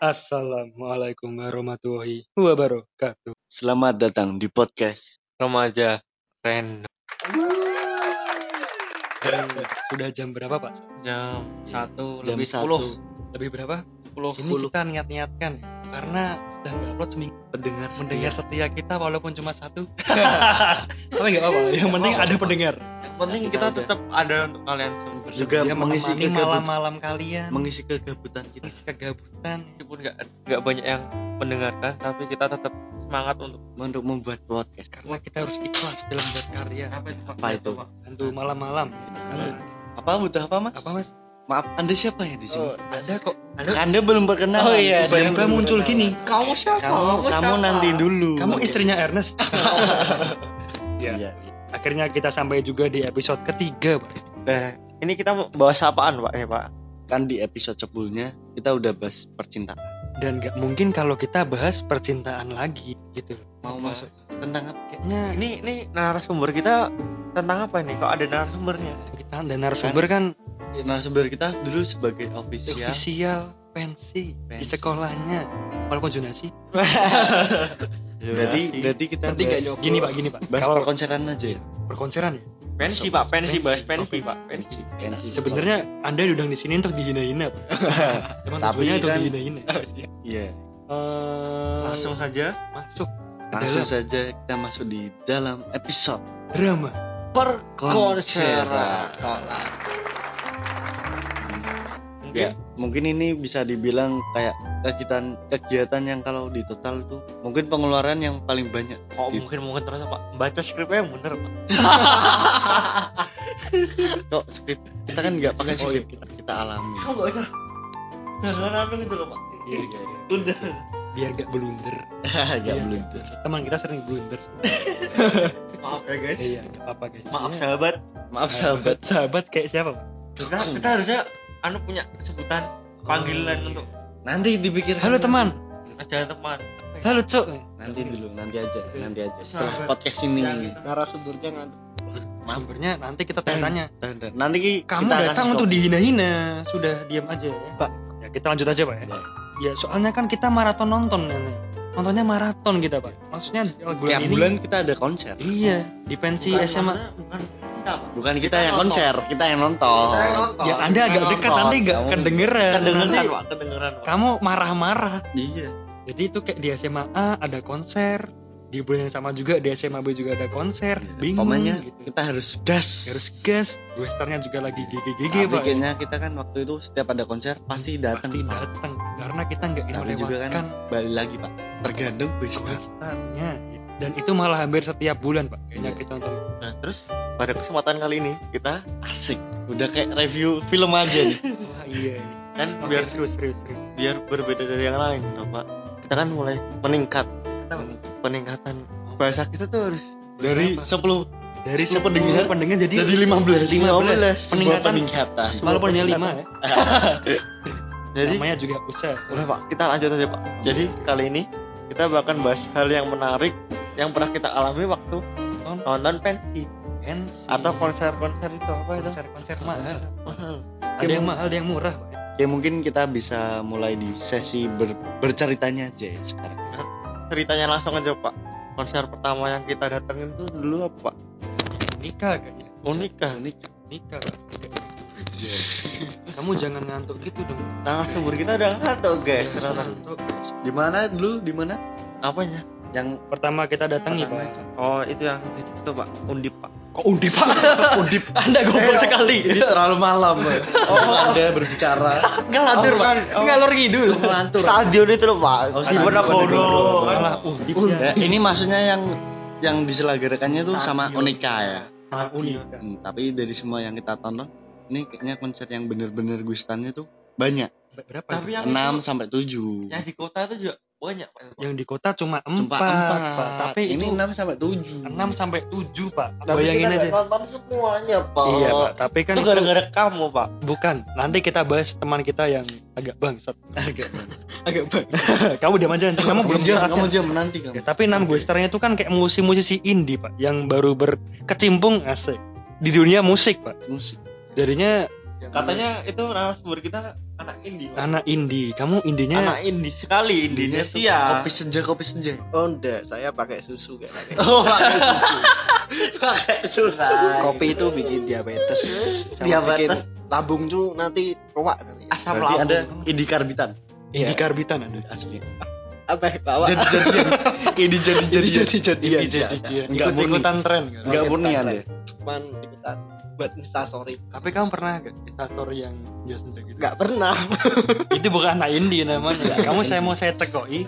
Assalamualaikum warahmatullahi wabarakatuh. Selamat datang di podcast. remaja random Sudah jam berapa Pak? jam satu Jam lebih satu. sepuluh Lebih berapa? sepuluh Sini kita niat-niatkan karena sudah nggak upload seminggu. Pendengar Mendengar setia. setia kita walaupun cuma satu. Tapi nggak apa-apa. Yang penting ada pendengar. yang penting Kita kita ada. tetap ada untuk kalian semua Juga Dia mengisi malam-malam kalian. mengisi kegabutan kita. Mengisi kegabutan. meskipun nggak nggak banyak yang mendengarkan tapi kita tetap semangat untuk Untuk membuat podcast. Karena kita harus ikhlas dalam berkarya. apa itu? Apa itu? Untuk malam-malam. Apa butuh apa mas? Apa mas? Maaf, anda siapa ya di sini? Oh, Ada kok. Anda belum berkenalan. Oh iya, saya muncul gini. kamu siapa Kamu, kamu siapa? nanti dulu. Kamu istrinya Ernest. Iya. Iya. Akhirnya kita sampai juga di episode ketiga, Pak. nah ini kita mau bahas apaan pak ya pak Kan di episode sebelumnya kita udah bahas percintaan. Dan nggak mungkin kalau kita bahas percintaan lagi gitu. Mau Apa? masuk tentang apa? Kayaknya ini ini narasumber kita tentang apa nih kok ada narasumbernya kita dan narasumber kan Narasumber kita dulu sebagai official. official pensi, di sekolahnya. Walaupun jonasi. Berarti berarti kita Nanti bahas, Gini Pak, gini Pak. bahas Kalau perkonseran aja ya. perkonseran ya. pensi pak pensi bahas Pensi. pensi pak pensi Pensi. Sebenarnya Anda diundang di sini untuk dihina-hina, Pak. Cuman Tapi untuk kan- dihina-hina. Iya. Eh, langsung saja masuk Langsung dalam saja kita masuk di dalam episode drama. Perkonseran Ya, mungkin mungkin ini bisa dibilang kayak kegiatan kegiatan yang kalau di total tuh mungkin pengeluaran yang paling banyak. oh Di- mungkin mungkin terasa pak baca skripnya yang bener pak Kok skrip kita kan nggak pakai Oh, iya. skrip kita, kita alami. kamu nggak usah jangan apa gitu loh pak Iya, iya, iya. udah Biar gak blunder. Nggak Iya. blunder. Teman kita sering blunder. maaf ya guys Iya, nggak apa-apa guys. maaf Iya. sahabat Maaf sahabat. Sahabat kayak siapa, Pak? kita kita harusnya anu punya sebutan panggilan untuk Nanti dipikir. Halo teman. aja teman? Halo, Cok. Nanti dulu, nanti aja, nanti aja. Setelah Sahabat. podcast ini. Narasumbernya nggak. Sumbernya nanti kita tanya-tanya. Nanti ki- Kamu kita datang untuk dihina-hina. Sudah diam aja ya. Pak, ya kita lanjut aja, Pak ya. Ya. Ya, soalnya kan kita maraton nonton ya. Nontonnya maraton kita, Pak. Maksudnya bulan Tiap ini bulan kita ada konser. Iya, di pensi Bukan, SMA. maksudnya bukan kita pak Bukan kita, Kita yang nonton. konser, kita yang nonton. Kita yang nonton. Ya, Anda agak Kita dekat nonton. nanti gak Kamu- kedengeran. kedengeran Nanti pak kedengeran pak kamu marah-marah. Iya. Jadi itu kayak di SMA A ada konser, di bulan yang sama juga di SMA B juga ada konser. Bingung Pokoknya gitu. kita harus gas. Harus gas. Westernya juga lagi GGGG, Tapi Pak. kayaknya kita kan waktu itu setiap ada konser pasti datang. Pasti datang karena kita nggak ingin Tapi juga kan balik lagi pak. Tergantung besta. Westernya. Dan itu malah hampir setiap bulan, Pak. Kayaknya Iya. kita nonton. nah terus pada kesempatan kali ini kita Asik. Udah kayak review film aja nih. Wah, iya. kan Oke, biar serius, serius, serius. biar berbeda dari yang lain toh pak kita kan mulai meningkat Kita peningkatan bahasa kita tuh harus Dari? 10 dari Siapa 10 pendengar? pendengar jadi jadi 15. 15. Sebuah Peningkatan. peningkatan. walaupun hanya 5 ya. jadi Namanya juga usaha. udah pak kita lanjut aja pak jadi kali ini kita bahkan bahas hal yang menarik yang pernah kita alami waktu Nonton nonton pensi pensi atau konser-konser itu apa itu konser-konser mahal. mahal Ada yang mahal, ada yang murah, Pak. Oke mungkin kita bisa mulai di sesi ber- berceritanya aja ya sekarang. Ceritanya langsung aja pak konser pertama yang kita datengin tuh dulu apa pak Nikah kayaknya. unikah Unik. Nikah. Pak. Kamu jangan ngantuk gitu dong. nah sumber kita udah ngantuk guys Ngantuk, guys. Di mana dulu? Di mana? apanya Yang Pertama kita datangi, Pak. itu. oh itu yang itu pak undip pak Kok undip, Pak? undip. Anda goblok sekali. Ini terlalu malam. oh, Anda berbicara. Ngelantur, Pak. Ngalor ngidul. Ngelantur. stadion itu loh pak Oh, si stadion. Bono undip Ya, ya. ini maksudnya yang yang diselenggarakannya tuh sama. Unika ya. Malah unik. Hmm, tapi dari semua yang kita tonton, ini kayaknya konser yang bener-bener gustannya tuh banyak. Berapa? Tapi itu? yang 6 itu- sampai 7. yang di kota itu juga banyak pak yang di kota cuma Cuma 4, 4. Pak. Tapi ini 6 sampai 7. 6 sampai 7, Pak. Tapi Bayangin kita aja. nonton semuanya pak Iya, Pak. Tapi kan itu itu, gara-gara kamu pak bukan. Nanti kita bahas teman kita yang agak bangsat. Agak Agak bangsat. kamu diam aja, Ceng. kamu belum jam, kamu jam menanti kamu. Ya, tapi enam Westernya itu kan kayak musisi-musisi indie, Pak, yang baru berkecimpung asik di dunia musik, Pak. musik. Jadinya katanya itu narasumber kita anak indie Pak. Anak indie. Kamu indinya anak indie sekali Indinya Indonesia kopi senja kopi senja Oh enggak, saya pakai susu kayak pakai. oh pakai susu pakai susu Kopi itu bikin diabetes. Sama Diabetes. bikin lambung tuh nanti ruwak nanti. asam berarti lambung ada indi karbitan indie karbitan ada. asli Apa ya, bawa? jadi jadian ini jadi jadian jadi jadian. Indie jadi Enggak ikut ikutan tren kan. nggak Oke, murni tren. anda Cuman ikutan buat instastory. Tapi kamu pernah gak instastory yang jasa gitu? Enggak pernah. Itu bukan anak indie namanya. Kamu saya mau saya cekoi.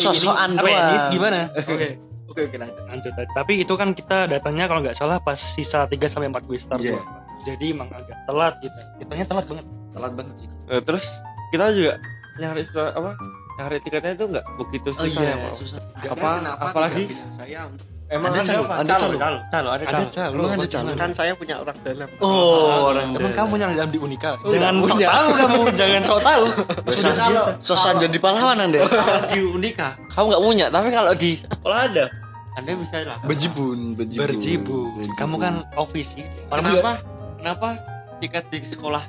sosokan doang Renis gimana? Oke. Oke, oke lanjut. lanjut aja. Tapi itu kan kita datangnya kalau nggak salah pas sisa 3 sampai 4 gue start gua. Jadi emang agak telat kita. Hitungnya telat banget. telat banget sih Eh, terus kita juga nyari apa nyari tiketnya itu nggak begitu oh susah iya ya Pak. susah apa apalagi saya emang Ada ada, calo, ada calo calo. calo calo ada Ada calo calo. Emang ada calo? kan saya punya orang dalam. oh orang Emang dalam. kamu punya dalam di Unika? Oh, jangan sok tahu kamu, jangan sok tahu. Biasa kalau sosan jadi pahlawan anda di Unika kamu nggak punya tapi kalau di sekolah ada anda bisa lah bejibun bejibun Berjibu. Bejibun. Kamu kan office sih. kenapa kenapa tiket di sekolah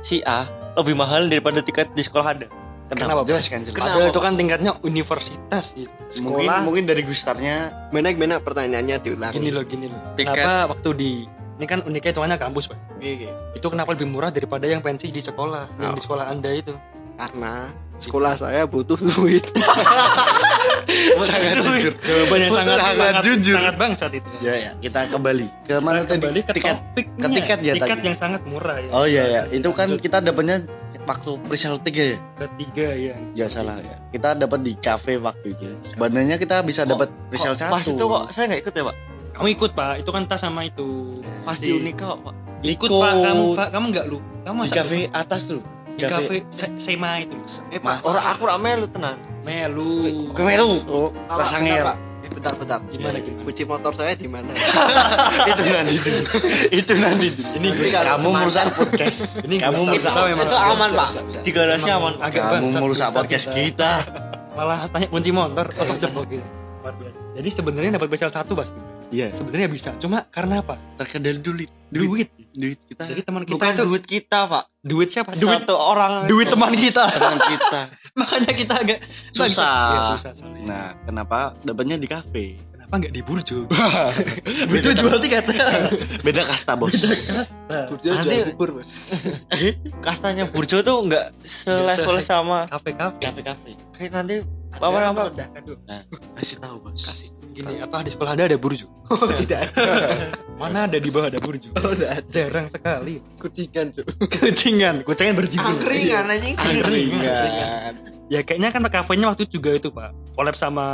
si A lebih mahal daripada tiket di sekolah anda kenapa Kenapa? jelaskan jelaskan Padahal itu kan tingkatnya universitas gitu. mungkin Sekolah. mungkin dari gustarnya Mana mana pertanyaannya diulang. Gini loh, gini loh. Tiket. Kenapa waktu di ini kan Unika hitungannya kampus, Pak. Oke, oke. Itu kenapa lebih murah daripada yang pensi di sekolah, yang Oh. di sekolah Anda itu? Karena sekolah saya butuh duit. sangat jujur Jawaban yang sangat Sangat sangat jujur. sangat bangsat itu. ya ya kita kembali ke mana Kita tadi kembali ke tiket ke tiket ya Tiket tadi. yang sangat murah ya. oh iya ya itu kan Lanjut. kita dapatnya waktu presale tiga ya ketiga ya. ya salah ya kita dapat di cafe waktu itu sebenarnya kita bisa dapat presale Kok satu pas itu kok saya nggak ikut ya pak Kamu ikut, Pak. Itu kan tas sama itu. pas Di- Unika kok pak Ikut, Ikut. Pak. Kamu, Pak. Kamu enggak lu. Kamu di cafe atas tuh di cafe Se- Sema itu. eh pak orang aku rame lu tenang Melu. Kemelu Oh, Rasa bentar, bentar. Gimana gimana? Kunci motor saya di mana? itu nanti dulu itu nanti Ini kamu merusak podcast Ini kamu merusak itu aman pak di garasi Emang aman kamu merusak podcast kita. Malah tanya kunci motor. Oh, oh, gitu. Luar biasa. Jadi sebenarnya dapat besar satu pasti. iya Sebenarnya bisa. Cuma karena apa? terkendali duit Duit. duit kita Jadi teman kita bukan itu duit kita pak duit siapa? Duit satu orang duit teman kita. teman kita Makanya kita agak Susah. Iya, susah soalnya. nah kenapa dapatnya di cafe Kenapa nggak di Burjo? itu jual tiket beda kasta bos Nah, Burjo Nanti- jual bubur, Bos. kastanya Burjo tuh nggak selevel se- sama kafe-kafe cafe cafe kayak nanti apa apa nah kasih tahu bos Kasih. Gini apa di sekolah Anda ada Burjo? Oh, tidak. Mana ada di bawah ada Burjo? Oh, tidak. Jarang sekali. Kucingan, Cuk. Kucingan, kucingan berjibu. angkringan anjing angkringan Ya kayaknya kan kafenya waktu itu juga itu Pak. Collab sama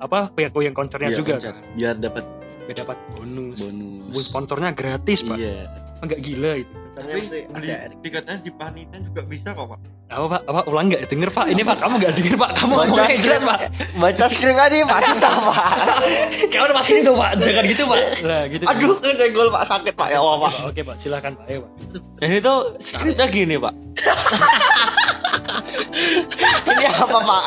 apa pihak yang konsernya Iya, juga konser. kan. biar dapat Biar dapat bonus. bonus Bonus sponsornya gratis Pak. iya Enggak gila itu. tapi beli ada. tiketnya di panitia juga bisa kok pak Apa Pak? Apa ulang nggak denger Pak? Ini Pak kamu nggak denger Pak? Kamu Baca jelas Pak. baca skrip aja masih sama Kamu udah pasti itu Pak. Jangan gitu Pak. Lah gitu. aduh kejenggol pak sakit pak ya Allah pak Oke Pak, silakan Pak. Ayo Pak. jadi itu skripnya gini pak ini apa pak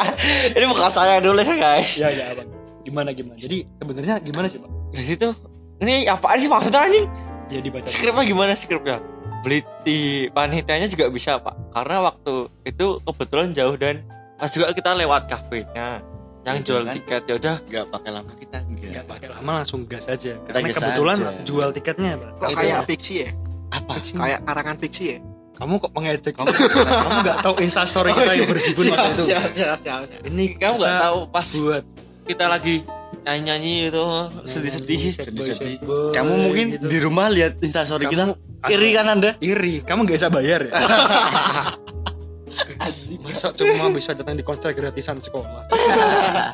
ini bukan saya yang nulis ya guys Ya ya Abang. Gimana gimana? Jadi sebenarnya gimana sih Pak? Jadi itu ini apaan sih maksudnya anjing Ya dibaca. skripnya gimana skripnya beli di panitianya juga bisa pak karena waktu itu kebetulan jauh dan pas juga kita lewat kafenya yang Itu jual kan. tiket ya udah nggak pakai lama kita Nggak enggak pakai lama langsung gas aja. Karena gas kebetulan aja. jual tiketnya Pak. Kok Itu, kayak fiksi ya? apa Kayak karangan fiksi ya? kamu kok mengejek kamu kamu nggak tahu instastory kita yang berjibun waktu itu Siap, siap, siap, siap. ini kamu nggak kita tahu pas buat kita lagi nyanyi nyanyi itu boy, sedih-sedih. sad boy, kamu mungkin gitu. di rumah lihat instastory kita iri kan anda? Iri kamu nggak bisa bayar ya? Masa cuma bisa datang di konser gratisan sekolah.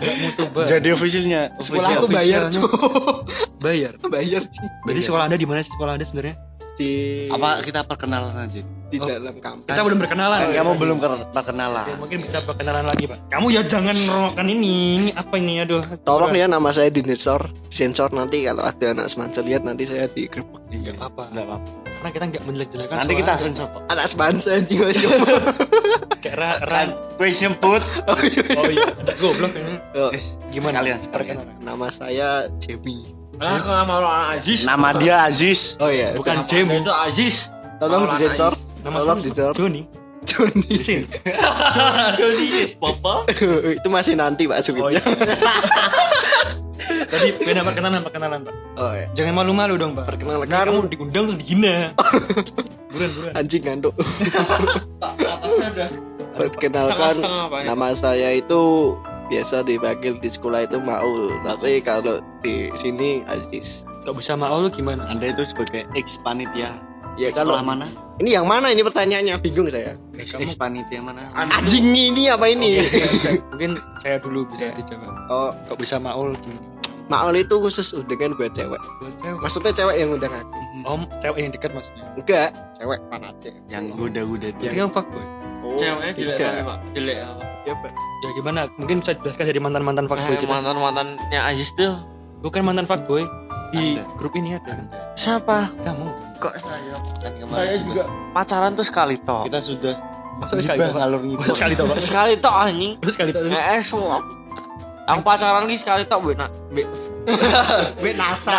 Mutu jadi officialnya. Sekolah aku bayar, bayar. Bayar. Sih. jadi sekolah anda di mana sih? Sekolah anda sebenarnya Di apa kita perkenalan aja? Di Oh. dalam kampus. kita belum berkenalan. Kan ya? kamu belum perkenalan. Oke, mungkin bisa perkenalan lagi pak. Kamu ya jangan ngerokokkan ini. Ini apa ini? Aduh. Tolong ya nama saya di sensor, sensor nanti kalau ada anak semansa lihat nanti saya digerebek. Iya, apa. nggak apa karena kita nggak menjelek-jelekan nanti kita sensor Anak semansa anjing Mas. kayak ra, ra, kan gue nyebut oh iya. Ada goblok ini Oh, gimana? Sekalian perkenalan nama saya Jamie. Ah aku nggak mau Aziz nama dia Aziz Oh iya, bukan Anda itu Aziz tolong disensor. nama Tolong disensor. Joni Joni Sin. Joni Papa itu masih nanti pak Oh sebutnya iya. Tadi beda perkenalan perkenalan pak. oh ya Jangan malu-malu dong pak. Perkenalkan. Nanti kamu diundang terus dihina. buruan buruan. anjing ngantuk Pak atasnya udah perkenalkan Pak, nama saya itu biasa dipanggil di sekolah itu Maul. Tapi kalau di sini Aziz. Kok bisa mau lu gimana? anda itu sebagai ex panitia. Ya kalau sekolah mana? Ini yang mana? Ini pertanyaannya. Bingung saya. Ex, ex panitia mana? Anjing ini apa ini? Saya- Mungkin saya dulu bisa dijawab. oh. Kok bisa maul gimana? Maul itu khusus undangan buat cewek. Buat cewek. maksudnya cewek yang undang aku Om, cewek yang dekat maksudnya. enggak. Cewek panatnya yang goda-goda Berarti dia kamu fuckboy. Oh, Ceweknya jelek tapi pak Jelek apa ya Pak. Ya gimana? Mungkin bisa dijelaskan dari mantan-mantan fuckboy Eh, kita. mantan-mantannya Aziz tuh Bukan mantan fuckboy. Di Ada. grup ini ada. Siapa? Kamu. Kok saya? kan kemarin sudah- Pacaran tuh sekali toh kita sudah Masa sekali toh, ngalur ngidul sekali toh, Pak? Sekali toh anjing sekali toh. Eh semua Yang pacaran ki sekali toh Be, nak Be Be nasa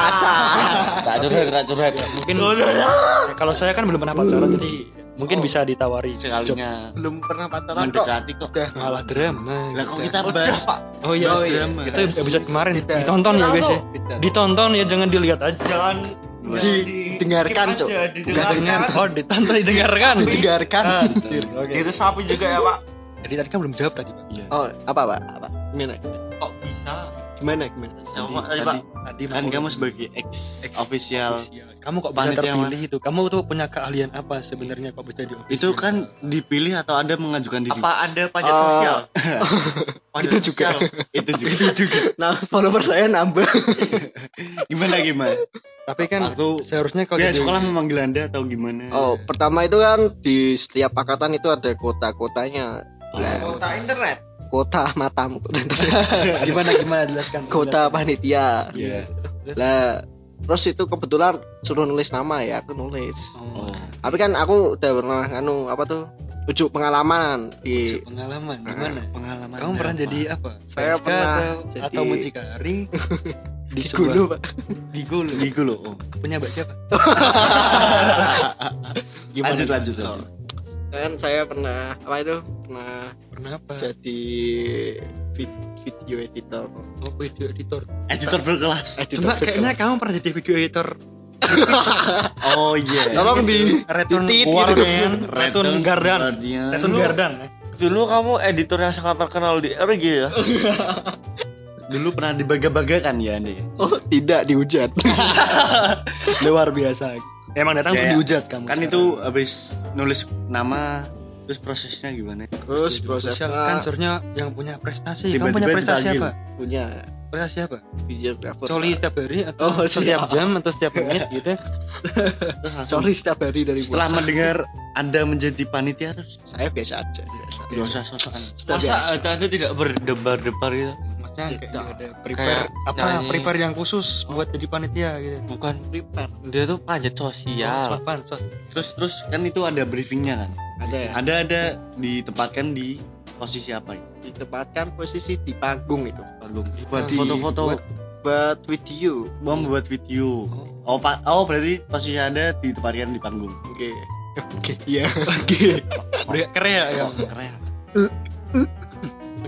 Tak curhat, tak curhat Mungkin kalau saya kan belum pernah pacaran jadi mungkin Oh. bisa ditawari job. sekalinya belum pernah pacaran kok mendekati kok Malah drama. lah kok Udah. kita Udah bahas pak Oh iya, Bahas iya. drama. itu episode kemarin Kita- ditonton ya guys ya. Kita- Ditonton ya jangan dilihat aja. Jangan Didengarkan, Cok. Enggak dengar. Oh, ditonton didengarkan. didengarkan Anjir, Oke. Itu sapi juga ya pak Jadi tadi kan belum jawab tadi, Pak. iya oh apa pak apa gimana Kok bisa gimana gimana Tadi- tadi tadi- Tadi kan kamu sebagai ex, Ex- official Kamu kok bisa Panitia terpilih itu? Kamu tuh punya keahlian apa sebenarnya kok bisa di itu kan dipilih atau ada mengajukan diri Apa anda pajak Oh. sosial? Pajak Itu juga. sosial. itu juga itu juga nah follower saya nambah gimana gimana Tapi kan Waktu seharusnya kalau jadi- sekolah memanggil anda atau gimana oh pertama itu kan di setiap angkatan itu ada kota-kotanya Lah, Kota internet. kota matamu gimana gimana jelaskan. kota panitia Iya. Terus? lah terus itu kebetulan suruh nulis nama ya aku nulis Oh, tapi kan aku udah pernah anu apa tuh ujuk pengalaman di pengalaman gimana? pengalaman Kamu pernah apa? jadi apa? Saya pernah atau, jadi- atau mucikari di di sebuah Gulu, Pak. di Gulu. Gigu loh oh. Punya mbak siapa? Gimana? lanjut lanjut Oh. Kan saya pernah apa itu pernah Pernah apa? jadi vid- video editor Oh, video editor. editor berkelas editor Cuma kayaknya kamu pernah jadi video editor oh iya tolong di Retun Titit Guardian, Retun Retun Gardan, Dulu- Gardan. Dulu kamu editor yang sangat terkenal di RG ya? dulu pernah dibaga-bagakan ya ya? oh tidak dihujat Luar biasa. Emang datang tuh Kayak- dihujat kamu. kan sekarang. itu habis nulis nama terus prosesnya gimana terus prosesnya kan seharusnya yang punya prestasi. Kamu Tiba-tiba punya prestasi apa? punya Prestasi apa? videographer Coli setiap hari atau Oh, setiap siap. jam atau setiap menit gitu? Sorry setiap hari dari setelah puasa. mendengar anda menjadi panitia terus saya biasa aja biasa usah sosokan Masa biasa. anda tidak berdebar-debar gitu? Maksudnya kayak ada prepare Kayak apa? nyanyi. Prepare yang khusus buat jadi panitia gitu. Bukan prepare. Dia tuh Oh, sosial. sopan, sos. terus terus kan itu ada briefingnya kan? Ada ya? Ada ada. Ditempatkan di posisi apa? Ya ditempatkan posisi di panggung itu. Panggung. Di buat foto-foto. Buat- buat video. Mau membuat video. Oh. Pak. Oh berarti posisi anda ditempatkan di panggung. Oke. Oke. Iya. Udah keren ya. oh, Yang. keren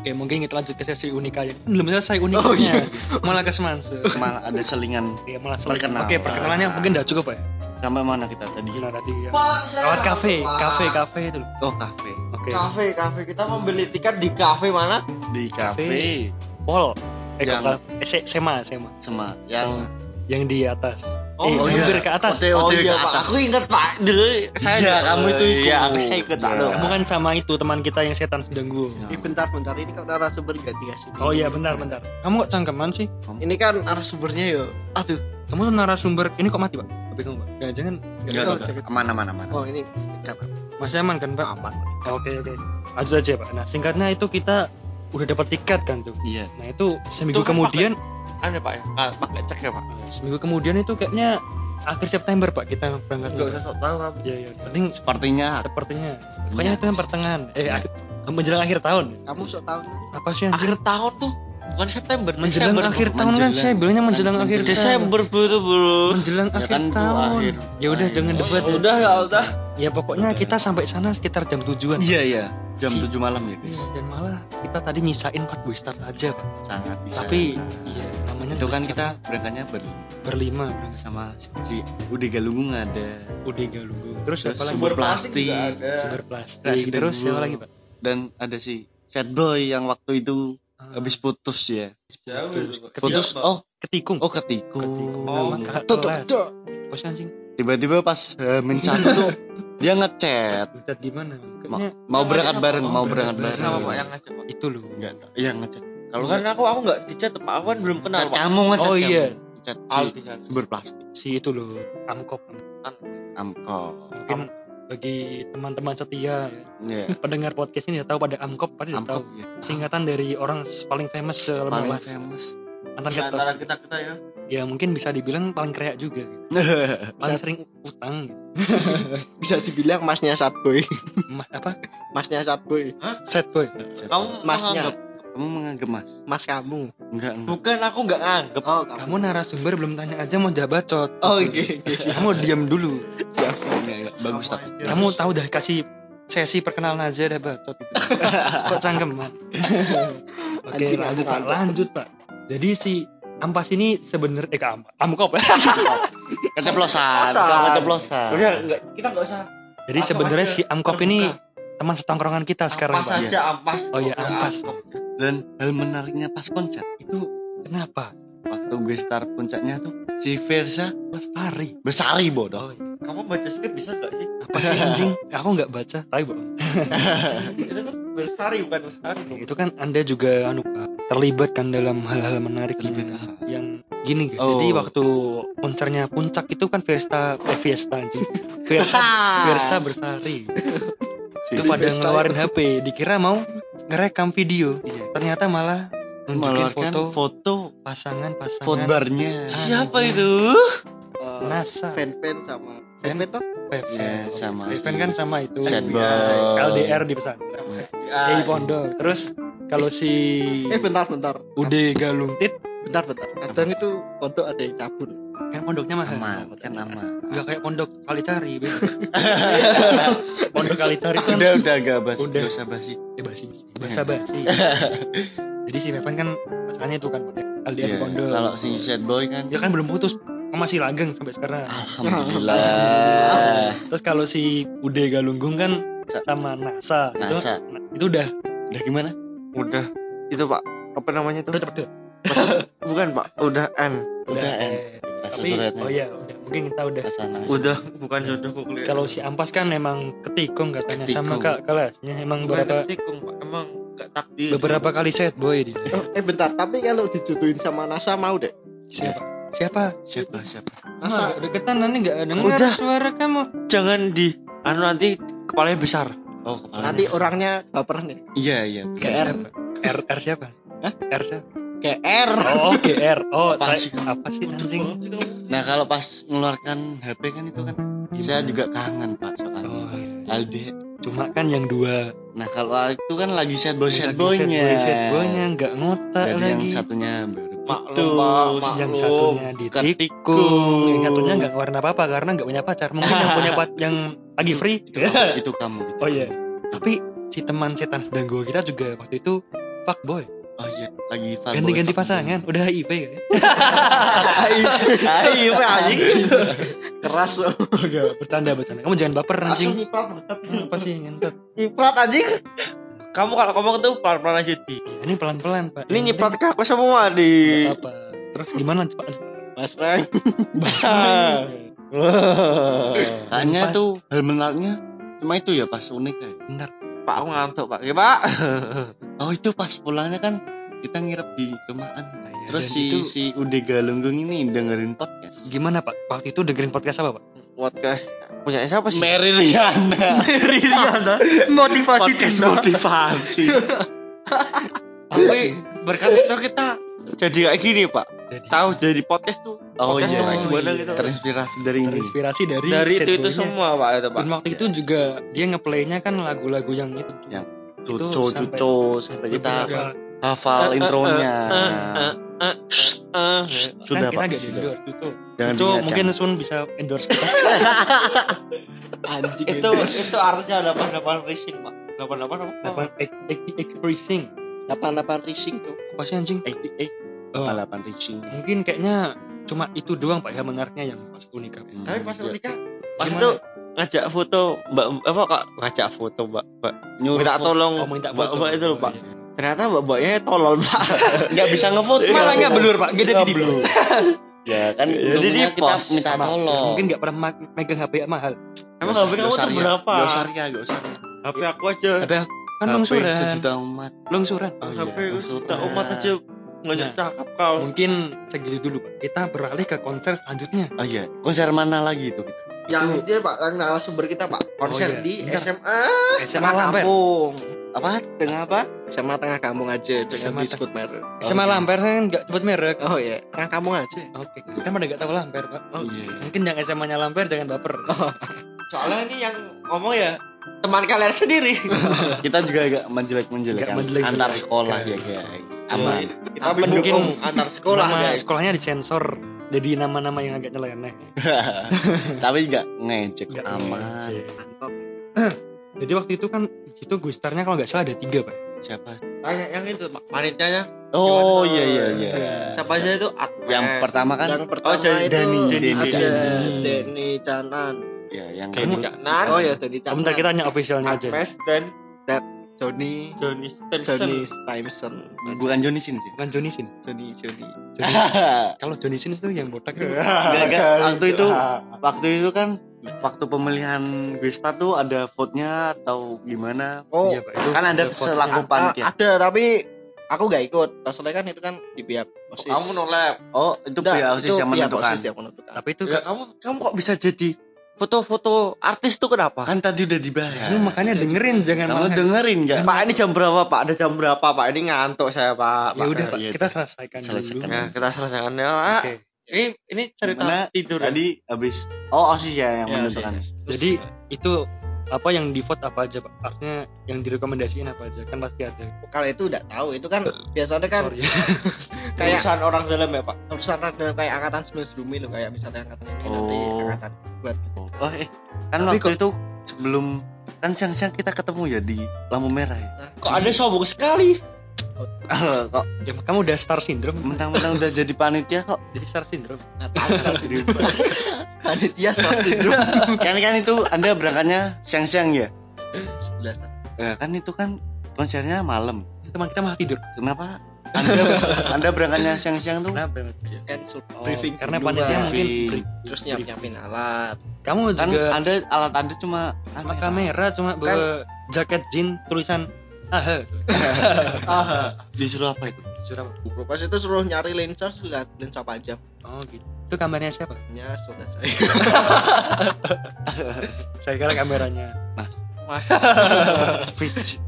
Oke, mungkin kita lanjut ke sesi unikanya. Belum selesai uniknya. Oh, iya. Malah ke semanse. malah ada selingan Ya, malah. Perkenalan. Oke, perkenalannya mungkin udah cukup ya. sampai mana kita tadi Gila tadi ya. Lewat kafe, kafe, kafe itu. loh. oh kafe Oke. Kafe, kafe kita membeli tiket di kafe mana? di kafe Pol. Eh, Yang- eh, se- sema, sema. sama yang Yang di atas. Oh, eh, oh iya. hampir ke atas. Ote- Oh ote iya ke pak, atas. aku ingat pak. Dulu saya Iya, kamu itu ikut. Iya, aku saya ikut Iya. aduh. Kamu kan sama itu teman kita yang setan sedang gua. Ya. Ini bentar bentar ini kok narasumber gak dikasih Oh iya, bentar, bentar. Kamu kok cangkeman sih? ini kan narasumbernya yo aduh Kamu tuh narasumber ini kok mati, Pak? Tapi kamu, Pak. Jangan-jangan Enggak, Oh, enggak. jaket. aman aman aman oh ini dekat masih aman kan, Pak? aman Oke, oke. Lanjut aja, Pak. Nah, singkatnya itu kita udah dapat tiket kan tuh. iya Nah, itu seminggu Itu kan kemudian Ada pak ya? Ah, pakai cek ya pak. seminggu kemudian itu kayaknya akhir September, Pak, kita berangkat Gak ke usah sok tahu kamu. Iya, iya. Penting sepertinya sepertinya. Pokoknya itu yang pertengahan. Eh, akhir, menjelang akhir tahun. kamu sok tahu nih Apa sih anjir? Akhir tahun tuh bukan September. menjelang Desember, akhir tahun kan Menjelang. saya bilangnya menjelang Kan akhir tahun. Desember bro bro. Menjelang Ya akhir kan tahun. akhir. Ya udah jangan Oh, debat ya ya. udah ya udah. ya pokoknya kita sampai sana sekitar jam tujuan Iya iya, jam Si- 7 malam ya Iya, guys. dan malah kita tadi nyisain 4 boy start aja pak Sangat bisa. tapi iya itu kan kita berangkatnya ber berlima. sama si Ude Galunggung ada. Udah galunggu terus Terus siapa lagi? Sumber plastik sumber plastik Resident terus siapa lagi pak? Dan ada si Sad Boy yang waktu itu Ah, habis putus ya. Putus. Siapa? oh. Ketikung. Oh ketikung. ketikung. Oh, Tuh, kelas. Tuh. bos anjing. Tiba-tiba pas uh, mencatu tuh dia ngechat. Gimana Ma- mau Yang berangkat bareng, apa? mau berangkat berangkat bareng. sama pak yang pak itu loh. Enggak, iya ngechat. Kalau kan aku aku nggak dicat pak aku kan belum kenal pak kamu ngechat Oh, iya. Chat Al si sumber plastik. si itu loh amkop Amko. mungkin bagi teman-teman setia Iya. pendengar podcast ini tahu pada amkop pasti Amkop tahu ya. singkatan dari orang paling famous Paling selemas famous. ketos antara kita kita ya ya mungkin bisa dibilang paling kaya juga paling sering utang. Bisa dibilang masnya Satboy. Ma- apa Masnya Satboy. set boy kamu Masnya. Kamu menganggap Mas? Mas kamu. Enggak, enggak. bukan aku nggak nganggap Oh, kamu narasumber belum tanya aja mau jabacot Oh, Gitu. oke, oke. siap. kamu diam dulu Siap, siap. Enggak, enggak. Bagus tapi. kamu tahu dah kasih sesi perkenalan aja dah bacot itu kok cangkeman oke Anjing, lanjut pak lanjut pak jadi si ampas ini sebenarnya eh kamu kamu kok Keceplosan. Keceplosan. Keceplosan. udah nggak kita nggak usah jadi sebenarnya si amkop ini teman setongkrongan kita sekarang ampas pak aja ampas Oh iya, ampas. Dan hal menariknya pas konser itu kenapa? Waktu gue start puncaknya tuh si Versa lestari. Besari bodoh. oh iya. kamu baca skrip bisa nggak sih? Apa sih anjing? Aku nggak baca tapi bohong itu tuh bestari bukan bestari itu kan anda juga anu terlibat kan dalam hal-hal menarik Terlibat yang, apa? yang gini guys. Oh. jadi waktu konsernya puncak itu kan Fiesta eh Fiesta anjing. Versa Versa bersari. Itu pada Fiesta ngeluarin HP dikira mau ngerekam video Iya. ternyata malah nunjukin mengeluarkan foto foto pasangan pasangan fotobarnya. siapa Anjing. itu Eh, NASA Fan-fan sama Fan- fan-fan toh? Pep Iya, sama Fan kan sama itu Iya, boy. LDR di pesantren Ah, Di pondok terus kalau si Eh bentar bentar. Ude Galungtit Bentar bentar. Kadang itu pondok ada yang cabut. Kan pondoknya mahal aman, kan aman. Gak kayak pondok kali cari pondok kali cari kan Udah udah gak basi, Udah. gak usah basi. eh basi basa basi. Jadi si Mevan kan pasangannya itu kan LDR di Iya, pondok. Kalau si sad boy kan. Dia kan belum putus. Masih langgeng sampai sekarang. Alhamdulillah. terus kalau si Ude Galunggung kan sama NASA, itu NASA. itu udah. Udah gimana? udah. Itu pak apa namanya itu? Udah cepet deh bukan pak. Udah N. Udah, N. tapi oh iya udah mungkin kita udah Ke sana. udah bukan jodoh kuliah kalau si Ampas kan emang ketikung katanya sama Ketikung. kak kelasnya emang bukan beberapa ketikung pak emang gak takdir beberapa kali set boy dia Oh, eh bentar, tapi kalau dijodohin sama NASA mau deh. siapa siapa Siapa siapa? Masa deketan nanti nggak dengar Udah. suara kamu jangan di anu nanti kepalanya besar Oh, Nanti NASA. orangnya baperan nih. Iya iya. Siapa? R R siapa? Hah? R siapa? Kayak R. Oh, GR. Oh, Apa saya, sih? apa sih anjing? Nah kalau pas mengeluarkan HP kan itu kan saya juga kangen pak soalnya. Oh, iya. Alde. Cuma kan yang dua Nah kalau itu kan lagi sad boy lagi boynya. Sad boynya nggak ngotak lagi. yang satunya baru Maklum. Pak, yang maklum. satunya ditikung, Ketikung. yang satunya nggak ngeluarin apa apa karena nggak punya pacar. Mungkin yang punya pacar yang lagi free. Itu kamu, itu kamu. Itu Oh iya. Tapi si teman setan sedang gua kita juga waktu itu fuck boy. Oh iya lagi Ganti-ganti pasangan. Udah HIV kan? ayo pak anjing Keras loh. Enggak, bercanda bercanda. Kamu jangan baper anjing. nyiprat. Apa sih ngentot? nyiprat anjing kamu kalau ngomong tuh pelan-pelan aja Ya, ini pelan-pelan, Pak. ini nyiprat ke aku semua di apa-apa. Terus gimana Pak? Mas Frank. Kayaknya Pas. tuh hal menariknya cuma itu ya pas unik kayak. Bentar. Pak aku ngantuk pak ya pak Oh itu pas pulangnya kan kita nginep di rumahan. Iya, Terus si itu si Ude Galunggung ini dengerin podcast. gimana Pak? Waktu itu dengerin podcast apa Pak? podcast punya siapa sih Mary Riana. Riana motivasi podcast motivasi. tapi berkat itu kita jadi kayak gini pak Jadi tahu jadi podcast tuh Oh podcast iya. tuh kayak gimana iya. gitu Terinspirasi dari ini. terinspirasi dari dari itu itu semua pak itu pak Dan waktu itu juga dia ngeplaynya kan lagu-lagu yang itu. Yang Itu Cuco sampai- cuco sampai kita hafal intronya. Sudah kan kita Pak. sudah. endorse itu. Jangan Itu diingatkan. mungkin Sun bisa endorse kita. Anjing itu itu artinya 88 racing pak 88 apa Delapan eight- eighty eight racing 88 racing tuh. apa sih anjing 88 Oh, balapan racing mungkin kayaknya cuma itu doang pak ya menariknya yang pas unika Hmm. tapi pas Ya. nikah pas itu ngajak foto mbak apa kak? Ngajak foto mbak mbak nyuruh minta tolong oh minta mbak foto. Mbak itu loh Oh, pak iya. ternyata mbak mbaknya tolol pak. Nggak bisa ngefoto. Malah nggak blur pak. Jadi di blur ya kan Jadi di kita post minta tolong. Mungkin nggak pernah megang HP yang mahal. Emang hp kamu tuh berapa? Yosaria Yosaria hp aku aja. HP kan longsuran. Sejuta umat. Longsuran. Oh, iya. hp sudah umat aja nggak Nah. cakep kau. mungkin segitu dulu pak. Kita beralih ke konser selanjutnya. Oh iya. Konser mana lagi itu kita Yang itu pak, yang narasumber kita pak. Konser iya. di Bentar. SMA SMA Lamper Kampung. apa? Tengah apa? SMA tengah kampung aja dengan SMA biskut merek. SMA Lamper kan nggak sebut merek. Oh iya, tengah kampung aja. oke. Kan pada nggak tahu Lamper pak. Oh iya. Mungkin yang SMA nya Lamper jangan baper. Soalnya ini yang ngomong ya teman kalian sendiri. Kita juga agak menjelek menjelekan Agak menjelek-jelekan. antar sekolah ya guys. Aman. Kita Tapi mendukung mungkin antar sekolah nama guys. sekolahnya disensor. Jadi nama-nama yang agak nyeleneh. Tapi nggak ngejek Nggak aman. jadi waktu itu kan di situ gue starnya kalau nggak salah ada tiga pak. Siapa? Tanya yang itu Pak. panitianya oh Gimana? iya iya iya. Siapa aja itu? Atmes. yang pertama kan? Yang pertama Dani- itu Dani, Dani, Dani. Denny Canan. Ya yang kedua Canan Oh ya Denny Canan. sebentar kita hanya officialnya aja Atmes dan Johnny Johnny Johnny Stenson Stimeson. bukan Johnny Sin sih bukan Johnny Sin Johnny Johnny. kalau Johnny Sin itu yang botak itu Nggak, nggak. waktu itu waktu itu kan waktu pemilihan Guestar tuh ada vote-nya atau gimana Oh, Iya, Pak. Itu kan ada selaku panitia ada tapi aku nggak ikut. Soalnya kan itu kan di pihak OSIS. kamu nolep oh itu Nggak, pihak OSIS yang pihak menentukan OSIS yang menentukan. tapi itu ya, kamu kamu kok bisa jadi foto-foto artis tuh kenapa kan tadi udah dibahas Lu makanya dengerin jangan kamu malah dengerin nggak Pak ini jam berapa Pak? Ada jam berapa Pak? Ini ngantuk saya Pak. ya udah Pak, iya, kita selesaikan Selesaikan. dulu Ya, kita selesaikan ya. Pak. oke Ini ini cerita Gimana? tidur. ya? tadi habis oh OSIS ya yang Ya, menentukan jadi itu apa yang di vote apa aja pak? Artinya yang direkomendasiin apa aja? Kan pasti ada. Kalau itu udah tahu, itu kan biasanya kan sorry. kayak Urusan orang dalam ya Pak. urusan rada kayak angkatan sebelum sebelumnya loh kayak misalnya angkatan ini nanti Oh. angkatan buat. Oh eh kan Tapi waktu itu sebelum kan siang-siang kita ketemu ya di lampu merah ya? Kok ada sombong sekali? Kok? Ya kamu udah star syndrome? Mentang-mentang udah jadi panitia kok. Jadi star syndrome? Nggak tahu panitia sosmed itu kan kan itu anda berangkatnya siang-siang ya? Ya, kan itu kan konsernya malam. Teman kita malah tidur. Kenapa? Anda anda berangkatnya siang-siang tuh? Kenapa kan sur- Oh, briefing. karena panitia mungkin Briefing. terus nyiap nyiapin alat. Kamu kan juga anda alat anda cuma sama kamera cuma bawa jaket jean tulisan ah disuruh apa itu? Surabaya pas itu suruh nyari lensa lihat lensa panjang oh gitu. Itu kameranya siapa? Nya sudah saya. Saya kira kameranya Fitch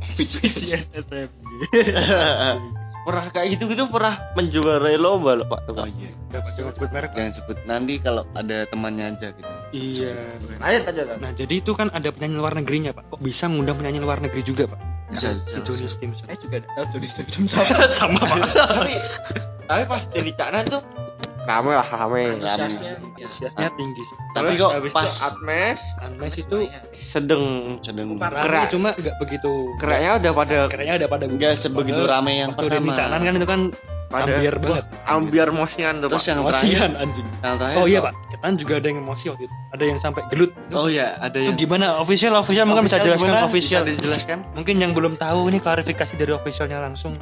Pernah kayak gitu gitu pernah menjuarai lomba loh Pak. Tuh. oh Pak. iya jangan sebut merek jangan sebut nanti kalau ada temannya aja gitu. Iya. Ayo tanya tanya nah jadi itu kan ada penyanyi luar negerinya pak. Kok bisa ngundang penyanyi luar negeri juga pak? Bisa bisa Johnny Stimson eh juga ada. Johnny Stimson sama. Sama pak. Tapi tapi pas jadi canan tuh rame lah rame. antusiasnya antusiasnya nya tinggi sih. Tapi kok habis pas- itu Atmes? Anmes itu sedang sedang Parah. rame. Gerak. cuma nggak begitu keraknya udah pada keraknya ada pada nggak sebegitu rame yang waktu Denny pertama. Canan kan itu kan pada ambiar banget. ambiar mosian tuh terus Pak. yang terakhir. emosian anjing. Yang terakhir oh iya pak. Kita kan juga ada yang emosi waktu itu. Ada yang sampai gelut. Itu, oh iya ada itu yang gimana? Official official. Mungkin bisa jelaskan official. Bisa dijelaskan? Mungkin yang belum tahu ini klarifikasi dari officialnya langsung.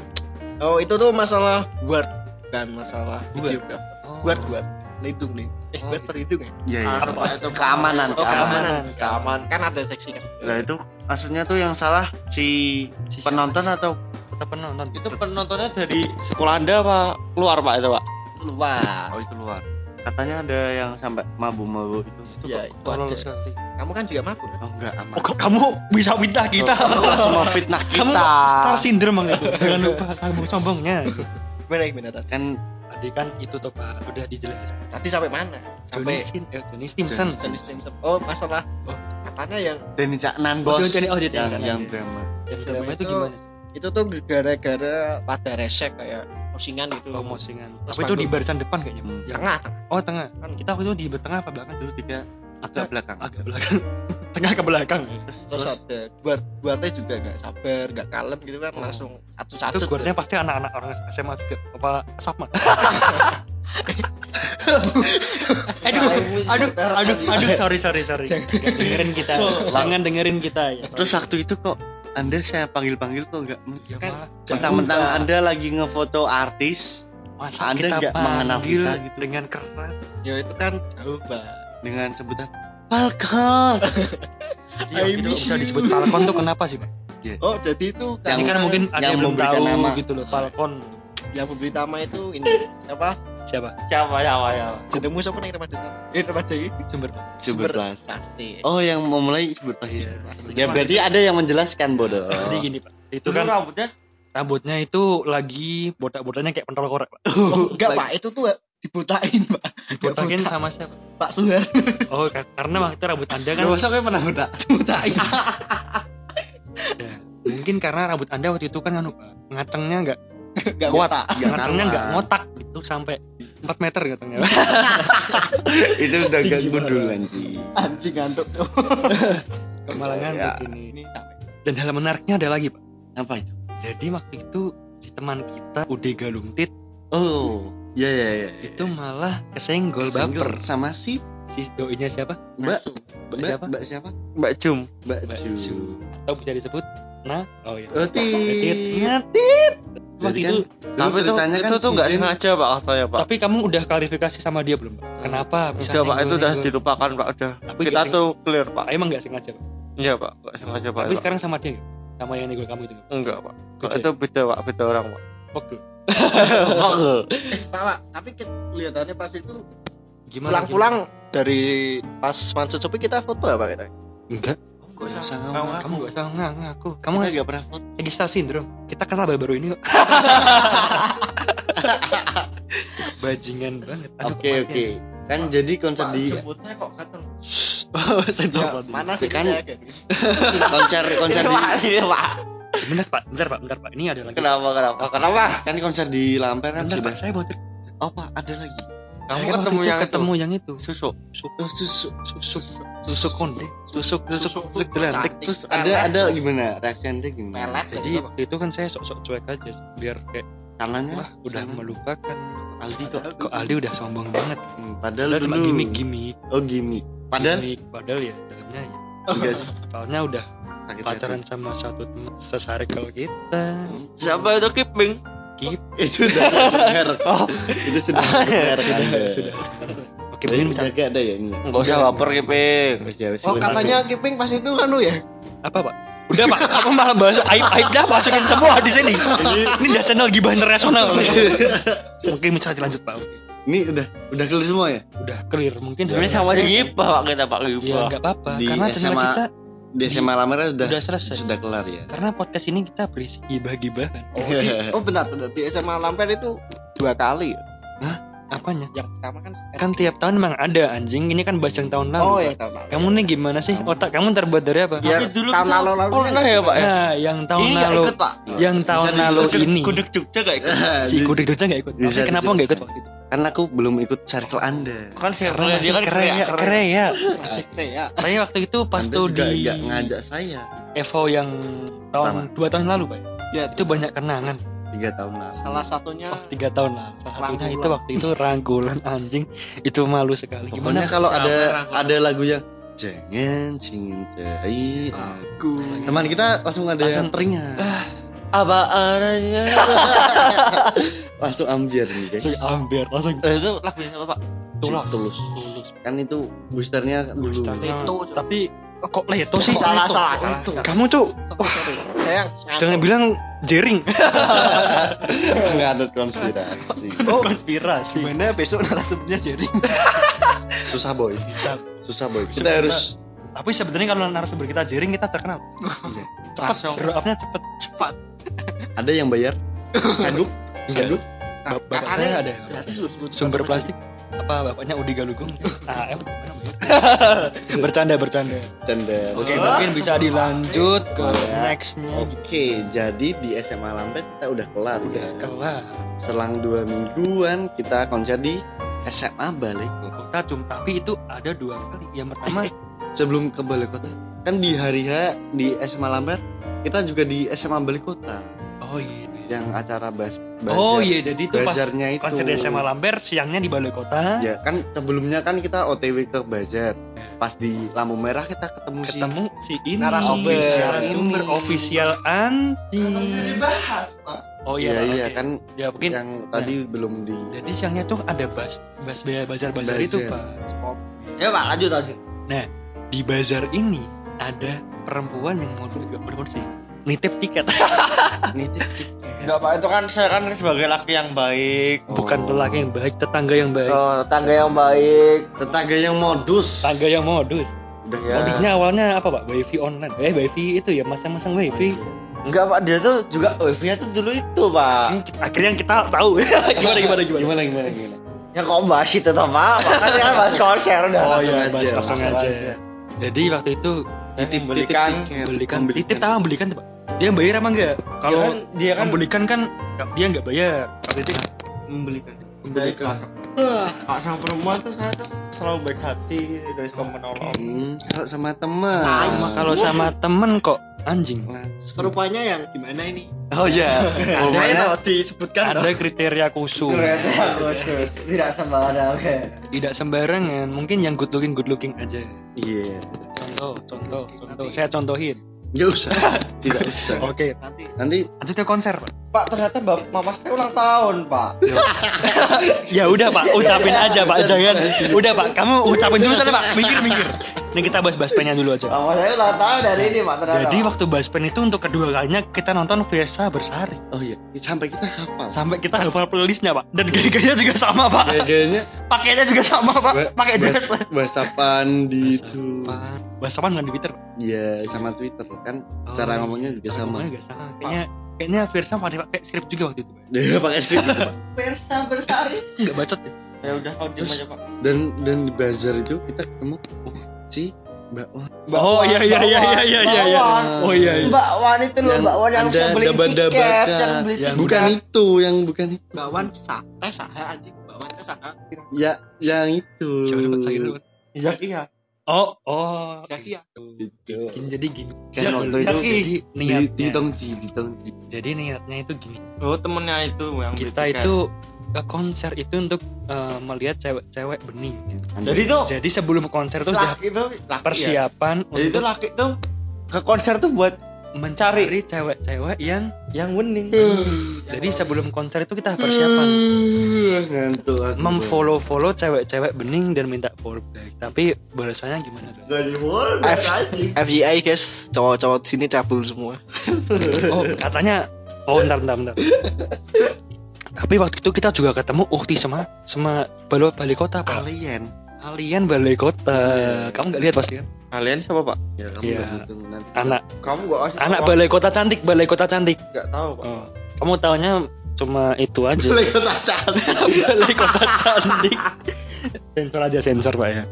Oh itu tuh masalah word dan masalah Word. Oh. word word lindung nih. Eh Oh, word gitu. perlindung ya? Iya iya. Apa itu? keamanan Oh, keamanan. keamanan. Keamanan. kan ada seksi kan nah itu maksudnya tuh yang salah si Si penonton atau? Tetap penonton? Itu penontonnya dari sekolah anda apa keluar Pak itu Pak? luar. Oh itu luar. Katanya ada yang sampai mabu-mabu itu. Itu Ya, itu ada. sekali kamu kan juga mabuk kan oh enggak aman oh kamu bisa minta kita? Semua fitnah kamu kita? star syndrome itu? Jangan lupa sombong sombongnya. Gimana gimana kan tadi kan itu tuh pak. Udah dijelaskan tadi sampai mana? Johnny sampai Sin. Eh, Johnny Stimson Johnny Stimson oh masalah. Oh katanya yang Denny Caknan Oh, bos Johnny- oh, Johnny yang yang iya. drama. Yang drama itu itu- gimana? Itu tuh gara-gara pada resek kayak posingan gitu. Promosingan Terus tapi itu di barisan depan kayaknya Hmm. yang tengah tengah. Oh tengah. Kan kita waktu itu di tengah apa belakang itu tiga agak belakang. agak belakang. Tengah ke belakang. Terus ada buat buatnya juga nggak sabar nggak kalem gitu kan Oh. langsung satu itu satu guardnya pasti anak-anak orang SMA juga apa sama aduh aduh aduh aduh sorry sorry sorry. Jangan. Dengerin kita jangan dengerin kita ya. Terus waktu itu kok anda saya panggil-panggil kok nggak? Ya, kan mentang-mentang anda lagi ngefoto artis masa Anda nggak mengenal kita gitu. dengan keras? Ya itu kan jauh mbak dengan sebutan Falcon. Iya, itu bisa disebut Falcon tuh kenapa sih pak? Oh jadi itu Yang- kan mungkin ada yang yang belum tahu nama. gitu loh Falcon. Yang memberi nama itu ini apa siapa? Siapa siapa siapa? Jenengmu siapa nih remaja? Eh remaja ini? Sumber sumber pasti oh yang memulai sumber plas Iya. ya berarti ada yang menjelaskan bodoh. Jadi gini pak. Itu itu kan rambutnya? rambutnya itu lagi botak-botaknya kayak pentol korek pak. Oh, enggak pak. Itu tuh dibutain pak. Dibotakin botak. sama siapa? Pak Suhar oh ka- karena waktu itu rambut anda kan masa gue pernah udah dibutain ya, mungkin karena rambut anda waktu itu kan anu pak ngacengnya nggak enggak kuat. Nggak ngacengnya nggak ngotak gitu sampai 4 meter katanya itu udah gak gundulan sih anjing. Ngantuk tuh. Kemalangan Ya. begini ini. Sampai dan hal menariknya ada lagi pak. Apa itu? Jadi waktu itu si teman kita Ude Galungtit oh ya ya ya itu malah kesenggol Kesenggol baper sama si si doinya siapa? Mbak Mbak siapa? mbak siapa? Mbak Jum mbak Ju. atau bisa disebut nah oh iya. Oh tit waktu kan itu tapi itu ceritanya itu kan tuh nggak sengaja pak katanya pak. Tapi kamu udah klarifikasi sama dia belum pak? Kenapa? Bisa udah pak itu udah dilupakan pak udah. Tapi kita tuh clear pak. Emang nggak sengaja pak? Iya pak nggak sengaja pak. Tapi sekarang sama dia? Sama yang nenggol kamu itu? Nggak? enggak pak. Itu beda pak beda orang pak. Oke. eh pak tapi kelihatannya pas itu gimana pulang-pulang dari pas Mansur Sopi kita foto apa kita gimana? enggak Gak usah Kamu- ngomong kamu nggak usah ngaku kamu Kita nggak gak pernah foto. lagi star syndrome kita kenal baru-baru ini kok. Bajingan banget. Oke oke. kan jadi konser di jemputnya kok oh sensor Ya, mana sih Kan- kayak gitu? konser konser di ini pak bentar pak. Bentar pak. Bentar pak. Ini ada lagi. Kenapa kenapa? Kenapa? Kan konser di Lamper kan bentar sudah. Pak. Saya mau cerita oh pak ada lagi. Saya kamu kan waktu ketemu itu yang ketemu yang itu. Susu. Oh susu. Susuk susuk konde. Susuk susuk susuk jelantik Cantik. terus ada ada gimana? Reaksi anda gimana? Melet. jadi waktu itu kan saya sok-sok cuek aja biar kayak kanannya wah udah sana. melupakan. Aldi kok. Kok Aldi udah sombong banget. Hmm, padahal padahal cuma dulu. gimmick gimmick. Oh gimmick. Padahal? Gimmick. Padahal ya dalamnya ya. Guys soalnya udah sakit pacaran sama satu teman sesarkel kita. Siapa itu Kiping Kip. Hati. itu sudah dengar oh. Itu sudah dengar sudah sudah. Oke bisa jaga ada ya ini? Nggak usah baper Kiping Ya, wis, oh katanya Kiping pas itu kan lu ya? Apa pak? Udah pak. Kamu malah bahas aib aib dah masukin semua di sini. Ini udah channel gibah internasional. Mungkin bisa dilanjut pak. Oke. ini udah udah clear semua ya? Udah clear. Mungkin ini sama aja gibah pak. Kita pak ya gibah nggak apa-apa. Karena channel SMA kita di SMA Lamera sudah udah selesai. sudah kelar ya. Karena podcast ini kita berisi gibah-gibahan oh, di, oh benar benar. Di SMA Lamper itu dua kali ya? apanya? Yang pertama kan kan tiap tahun emang ada anjing. Ini kan bahas yang tahun lalu oh ya tahun lalu. Kamu nih gimana sih? Otak kamu terbuat dari apa? Ya, tapi dulu tahun lalu lalu pernah ya pak ya? Nah yang tahun ini nggak lalu. ikut pak. Yang tahun Bisa lalu ini. Kuduk Jogja gak ikut? Si kudik itu nggak ikut. Tapi kenapa nggak ikut? Waktu itu karena aku belum ikut circle anda. Kan saya karena masih dia kan keren ya keren. ya. Asik deh ya. Waktu itu pas anda tuh di ngajak saya. Evo yang tahun dua tahun lalu pak. Ya itu banyak kenangan. Tiga tahun lalu. Salah satunya oh tiga tahun lalu. Salah satunya itu waktu itu rangkulan anjing. Itu malu sekali. Pokoknya gimana? kalau ada yang ada lagu yang jangan cintai aku aku teman kita langsung ada yang teringat apa adanya langsung ambiar nih guys. Langsung ambil langsung. Eh, itu lagunya apa pak? Tulus. Tulus. Tulus. Kan itu boosternya dulu. Boosternya. Leto. tapi kok leto sih salah Leto. salah salah, salah. kamu tuh sorry. saya jangan bilang jering. Nggak ada konspirasi. Oh konspirasi. Gimana besok narasumbernya jadi susah boy. Susah. Boy. Kita harus tapi sebenarnya kalau narasumber kita jering kita terkenal. Cepat Langsung. grow up-nya cepet cepat. Ada yang bayar? Sanggup sanggup Bap- bapak saya ada. sumber plastik. apa bapaknya Udi Galugong AM bercanda bercanda. Canda oke Oke, mungkin bisa dilanjut ke Ya. nextnya Oke, jadi di SMA Lampet kita udah kelar udah ya. kelar. Selang dua mingguan kita konser di SMA Balai Kota. kota cuma tapi itu ada dua kali. Yang pertama Sebelum ke Balai Kota, kan di hari H di SMA Lamber, kita juga di SMA Balai Kota oh iya yang acara bas oh bazar- iya jadi itu pas bazarnya itu. konser di SMA Lambert siangnya di balai kota Ya kan sebelumnya kan kita OTW ke bazar. Pas di lampu merah kita ketemu, ketemu si ini Narasumber. narasumber official anti dibahas, Pak. oh Iya iya Pak, iya oke. kan ya mungkin yang tadi belum di jadi siangnya tuh ada bas bas bazar bazar itu Bazar. pak ya pak lanjut lanjut di bazar ini ada perempuan yang mau sih nitip tiket. Nitip enggak pak itu kan saya kan sebagai laki yang baik. Bukan Oh. lelaki yang baik tetangga yang baik. Oh, tetangga yang baik. Tetangga yang modus. tetangga yang modus. Udah Ya. modusnya awalnya apa pak? Wifi online. Eh wifi itu ya masang-masang wifi. Enggak pak. Dia tuh juga wifi nya tuh dulu itu pak. Akhirnya kita tahu. Gimana gimana gimana? Gimana gimana gimana? ya kok bahas itu pak makanya kan bahas konser udah oh iya aja, bahas langsung aja jadi waktu itu Titip belikan belikan. titip tahu belikan tuh pak. Dia bayar apa enggak? Kalau kalau dia kan membelikan kan dia nggak bayar. Waktu itu membelikan. Membelikan. Kak sama perempuan tuh saya tuh selalu baik hati dari suka menolong. Hmm, kalau sama teman. sama kalau sama temen kok anjing. Langsung. Rupanya yang gimana ini? Oh iya. Ada Pokoknya disebutkan? ada kriteria khusus. Ternyata khusus tidak sembarang tidak sembarangan. Mungkin yang good looking good looking aja. Iya. contoh contoh contoh. Saya contohin Enggak usah. Tidak usah. oke nanti. Nanti lanjut ke konser pak. Pak ternyata bapak mama saya ulang tahun pak. Ya udah pak. Ucapin aja pak. Jangan. udah pak. Kamu ucapin dulu sana pak. Minggir minggir. Ini kita bahas bahas pennya dulu aja. Mama saya ulang tahun dari ini pak ternyata jadi waktu bahas pen itu untuk kedua kalinya kita nonton Versa Bersari. Oh iya, sampai kita hafal. sampai kita hafal playlistnya pak. Dan gaya-gayanya juga sama pak. Kayaknya pakainya juga sama pak. Pakai jas. Basapan di itu. bahasa apa nggak di Twitter? Iya, sama Twitter kan. Cara ngomongnya juga Cara sama. ngomongnya juga sama kayaknya kayaknya Versa pakai pakai skrip juga waktu itu Pak. Dia pakai skrip. persa bersari nggak bacot ya ya udah kau diem Terus- aja pak Dan dan di bazar itu kita ketemu si Mbak Wan. Oh, iya, iya, iya, iya, iya, iya, iya. Oh, iya, iya. Mbak Wan itu loh Mbak Wan yang bisa beli tiket yang beli Yang tiket Bukan itu, yang bukan itu. Bawan sah, eh sah anjing. Bawan teh sah. Ya, yang itu. siapa dapat saya dulu Zaki ya oh oh Zaki ya? Itu. Gini, jadi gini Kan waktu itu jadi di, di niatnya Tongji, di Tongji. jadi niatnya itu gini oh temennya itu yang kita tiket. itu ke konser itu untuk eh, melihat cewek-cewek bening jadi tuh jadi sebelum konser itu sudah laki itu laki ya persiapan jadi itu untuk laki tuh ke konser tuh buat mencari cewek-cewek yang yang bening jadi sebelum konser itu kita persiapan Uh, ngantuk aku. memfollow-follow cewek-cewek bening dan minta follow back tapi balasannya gimana tuh? Gak di mall, F- FYI guys, cowok-cowok sini cabul semua. oh katanya oh bentar bentar bentar tapi waktu itu kita juga ketemu Ukti sama sama balai balai kota pak Alien. Alien balai kota. Kamu nggak lihat pasti kan? Kalian siapa pak? Ya kamu Iya. gak butuh nanti. anak. Kamu gak kasih anak balai kota cantik balai kota cantik. Gak tahu pak. Oh. kamu taunya cuma itu aja. Boleh kota cantik. balai kota cantik. Sensor aja sensor pak ya.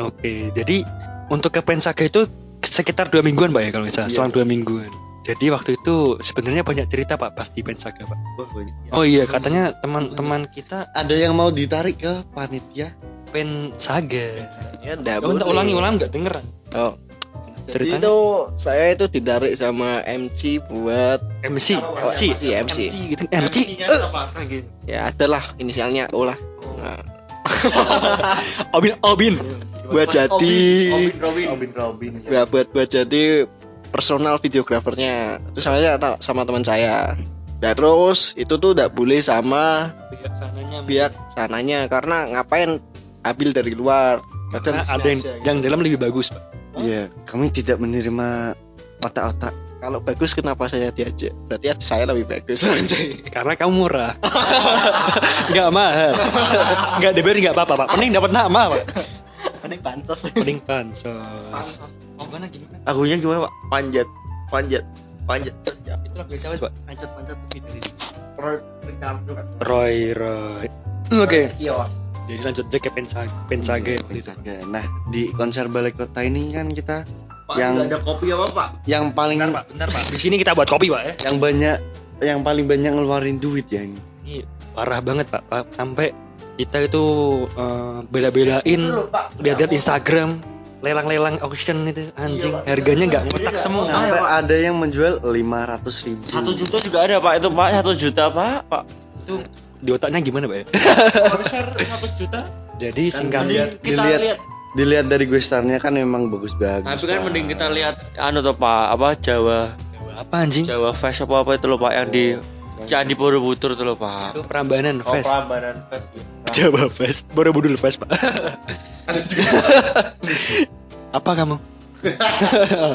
Oke jadi untuk ke Pensaga itu sekitar dua mingguan pak ya kalau nggak salah. Iya. selang dua mingguan jadi waktu itu sebenarnya banyak cerita pak pas di Pensaga pak. Wah, banyak. oh iya katanya teman-teman kita Ada yang mau ditarik ke panitia? Pensaga Ya enggak oh, untuk ulangi-ulangi nggak? Denger Oh. Jadi Ceritanya? itu saya itu ditarik sama MC buat MC Oh, MC MC, MC. gitu. MC MC-nya eh, gitu. ya adalah inisialnya O lah. Nah, Obin Obin. Buat jadi Robin Robin. Robin Robin. ya buat buat jadi personal videografernya itu saya ta- sama teman saya. Dan terus itu tuh tidak boleh sama pihak sananya pihak sananya. Karena ngapain ambil dari luar? Karena Kadang ada yang yang dalam lebih bagus pak. Iya, kami tidak menerima otak-otak. kalau bagus kenapa saya diajak? Berarti saya lebih bagus anjay. karena kamu murah. Nggak mahal. Nggak DBR nggak apa-apa pak. Penting dapat nama pak ini pantas penting pansos gimana gimana lagunya gimana pak? Panjat. Panjat. Panjat. Itu lagu siapa pak? Panjat panjat dari Roy Ricardo kan? Roy Roy. Oke. Kios. Jadi lanjut aja ke Pensaga Pensaga Iya. Nah, di konser balai kota ini kan kita pak Yang- yang ada kopi apa pak? yang paling bentar pak. Bentar pak. Di sini kita buat kopi pak ya. Yang banyak yang paling banyak ngeluarin duit ya ini. ini parah banget pak, pak. sampai kita itu eh, bela-belain lihat-lihat Instagram lelang-lelang auction itu anjing. Harganya nggak ngotak semua. sampai ada yang menjual 500 ribu. Satu juta juga ada pak. Itu pak satu juta pak. Pak. Di otaknya gimana pak ya? satu juta. Jadi singkat. kita dilihat lihat. dilihat dari gue starnya kan memang bagus bagus tapi kan Pak. mending kita lihat anu tuh pak apa Jawa apa anjing? Jawa Fest apa apa itu loh pak yang di Candi Borobudur tuh loh pak. Itu Prambanan oh Fest. Prambanan Fest Jawa Fest. Borobudur Fest pak. Apa kamu?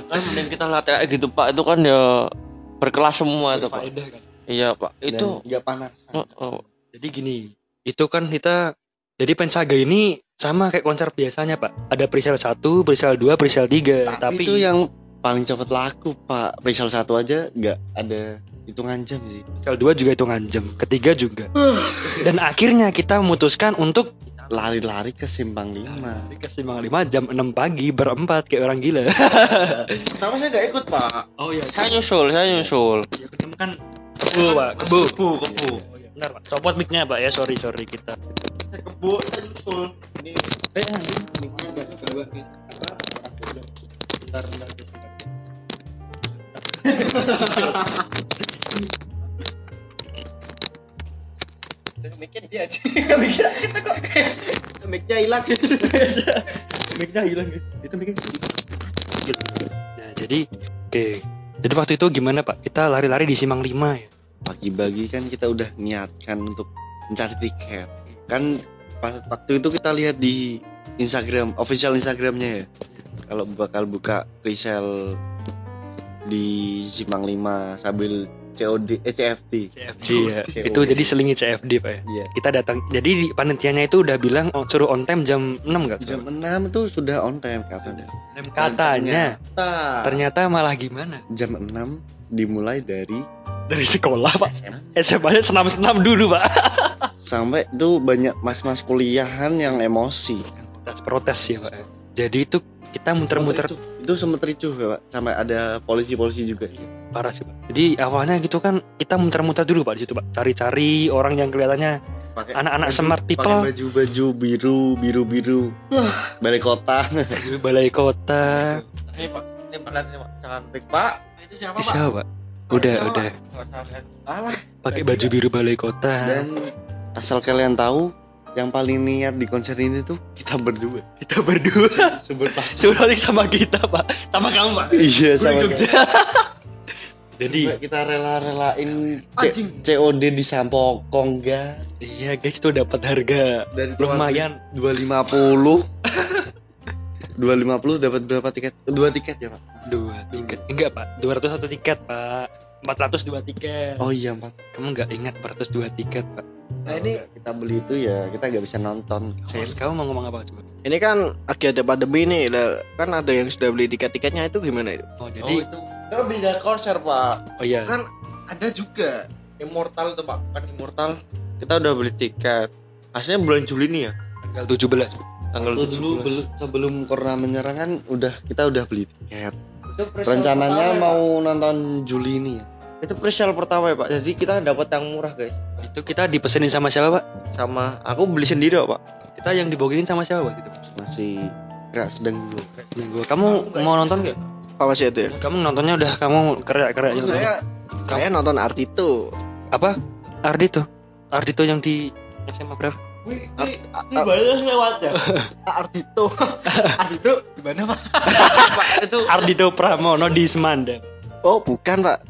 Kan mending kita lihat kayak gitu pak. Itu kan ya berkelas semua tuh pak. Faedah kan? Iya pak. Dan itu nggak panas. Oh, oh. jadi gini itu kan kita jadi pensaga ini sama kayak konser biasanya pak. Ada presale 1, presale 2, presale 3 tapi, tapi, itu yang paling cepat laku pak presale satu aja nggak ada hitungan jam sih presale 2 juga hitungan jam ketiga juga dan akhirnya kita memutuskan untuk lari-lari ke simpang lima ke Simpang 5 jam 6 pagi berempat kayak orang gila pertama saya nggak ikut pak oh iya saya nyusul saya nyusul ya, ketemu kan kebu pak kebu kebu kebu Oh, iya. bentar pak copot mic-nya pak ya sorry sorry kita saya kebu saya nyusul ini eh anjing mic-nya nggak kebawa bentar bentar Mikir dia aja. Mikir kita kok. Miknya hilang. mic-nya hilang ya. Itu mic-nya. Nah, jadi oke. Jadi waktu itu gimana, Pak? Kita lari-lari di Simang 5 ya. pagi-pagi kan kita udah niatkan untuk mencari tiket kan pas waktu itu kita lihat di Instagram official Instagramnya ya kalau bakal buka presale di Simpang 5 sambil COD eh CFD CFD ya. COD. Itu jadi selingi CFD, Pak ya. iya Kita datang. Jadi di panitianya itu udah bilang oh, suruh on time jam 6 enggak? jam 6 tuh sudah on time katanya Katanya. ternyata Ternyata malah gimana? jam 6 dimulai dari Dari sekolah, Pak. SMA-nya senam-senam dulu, Pak. sampai tuh banyak mas-mas kuliahan yang emosi Protes-protes ya, Pak. Jadi itu kita muter-muter. Itu, itu sempet ricuh ya pak. Sampai ada polisi-polisi juga. Parah sih, Pak. Jadi awalnya gitu kan kita muter-muter dulu, Pak, di situ, Pak. Cari-cari orang yang kelihatannya pakai anak-anak smart pakai people. baju-baju biru biru biru balai kota. Balai kota. ini pak. Ini pendatangnya pak. Cantik pak. Itu siapa Bisa, Pak. Udah, udah. alah. Pakai baju biru balai kota. dan asal kalian tahu yang paling niat di konser ini tuh kita berdua. Kita berdua. Sumber pas sebalik sama kita, Pak. Sama kamu, Pak. iya sama Jogja. Jadi Sampai kita rela-relain C- COD di Sampokong guys iya guys tuh dapat harga. Dan lumayan. 250 250 dapat berapa tiket? Dua tiket ya pak? Dua tiket. Enggak pak. 201 tiket pak 400 dua tiket oh iya empat kamu nggak ingat 400 dua tiket pak Nah ini kita beli itu ya kita nggak bisa nonton. Terus kamu mau ngomong apa coba? Ini kan lagi ada pandemi nih. Lah, kan ada yang sudah beli tiket-tiketnya itu gimana itu? oh jadi jadi itu beda konser pak. Oh iya. Kan ada juga immortal tuh pak. Kan immortal. Kita udah beli tiket. Aslinya bulan Juli nih ya? Tanggal 17 tanggal Waktu dulu 17. belu- sebelum corona menyerang kan udah kita udah beli tiket. Rencananya pertama, mau nonton Juli ini ya. Itu presale pertama ya pak. Jadi kita dapat yang murah guys. Itu kita dipesenin sama siapa pak? Sama aku beli sendiri kok pak. Kita yang dibogiin sama siapa pak? Gitu masih gerak sedang. Dulu Minggu. kamu mau nonton nggak? Apa masih ada? kamu nontonnya udah kamu kerja-kerja Oh, saya saya nonton Ardito. apa? Ardito Ardito yang di SMA berapa? Wih, ini, ini banyak lewat ya? Ardito. Ardito di mana, Pak? pak itu Ardito Pramono di Semanda Oh, bukan, Pak.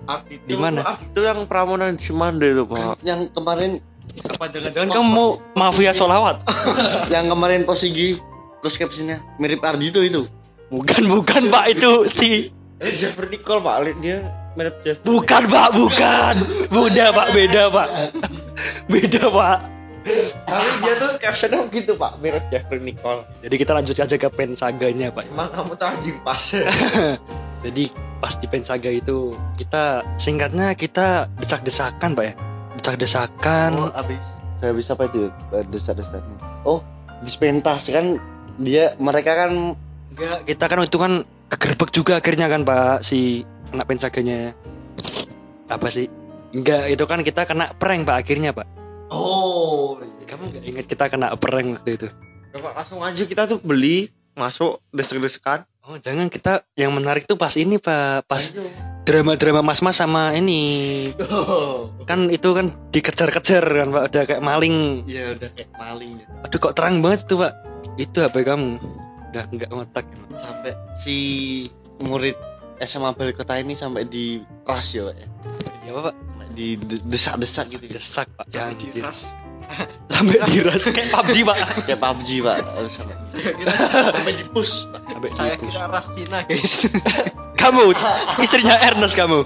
Di mana? Ardito yang Pramono di Semanda itu pak. Yang kemarin apa jangan-jangan kamu mau mafia solawat. Yang kemarin posigi terus captionnya mirip Ardito itu. Bukan bukan pak itu si Eh, Jeffrey Nicole pak. Lihat dia mirip Jeffrey. Bukan pak bukan. Beda pak beda pak. Beda pak. Tapi dia tuh captionnya begitu pak. Mirip Jeffrey Nicole. Jadi kita lanjut aja ke pensaganya pak. Emang kamu tuh anjing pas. Jadi pas di pensaga itu kita singkatnya kita desak-desakan pak ya? Desak-desakan. Oh habis. Saya bisa apa itu desak-desak oh habis pentas kan dia mereka kan enggak kita kan itu kan kegerbek juga akhirnya kan pak si anak pensaganya. Apa sih? Enggak itu kan kita kena prank pak akhirnya pak. Oh Kamu nggak ingat kita kena prank waktu itu? Ya, Pak, langsung aja kita tuh beli masuk desek-desekan Oh jangan kita yang menarik tuh pas ini pak. Pas drama-drama mas-mas sama ini. Kan itu kan dikejar-kejar kan pak. Udah kayak maling. Ya udah kayak maling ya. aduh kok terang banget tuh pak. Itu HP kamu? Udah nggak ngotak. Sampai si murid SMA Balai Kota ini sampai di ras ya Pak, ya? Ya apa pak. Sampai di de- desak-desak gitu ya? Desak pak. Sampai Anjir. diras. Sampai diras kayak PUBG pak kayak PUBG Pak sampai sampai di push Pak. sampai Saya dipus. kira ras Cina guys. kamu istrinya Ernest kamu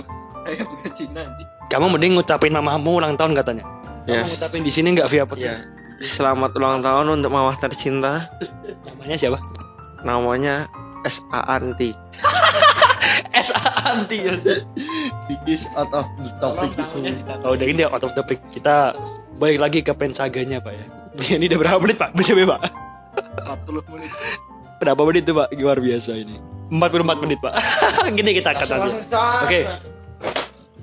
Saya bukan Cina anjing. kamu mending ngucapin mamamu ulang tahun katanya Ya. kamu ngucapin di sini nggak via podcast ya selamat ulang tahun untuk mama tercinta namanya siapa namanya S.A. Anti SA anti Dikis out of the topic Oh udah ini out of topic kita balik lagi ke pensaganya pak ya. Ini udah berapa menit pak? BTW pak. 40 menit. berapa menit tuh pak? Luar biasa ini. 44 menit pak. Gini kita akan nanti oke.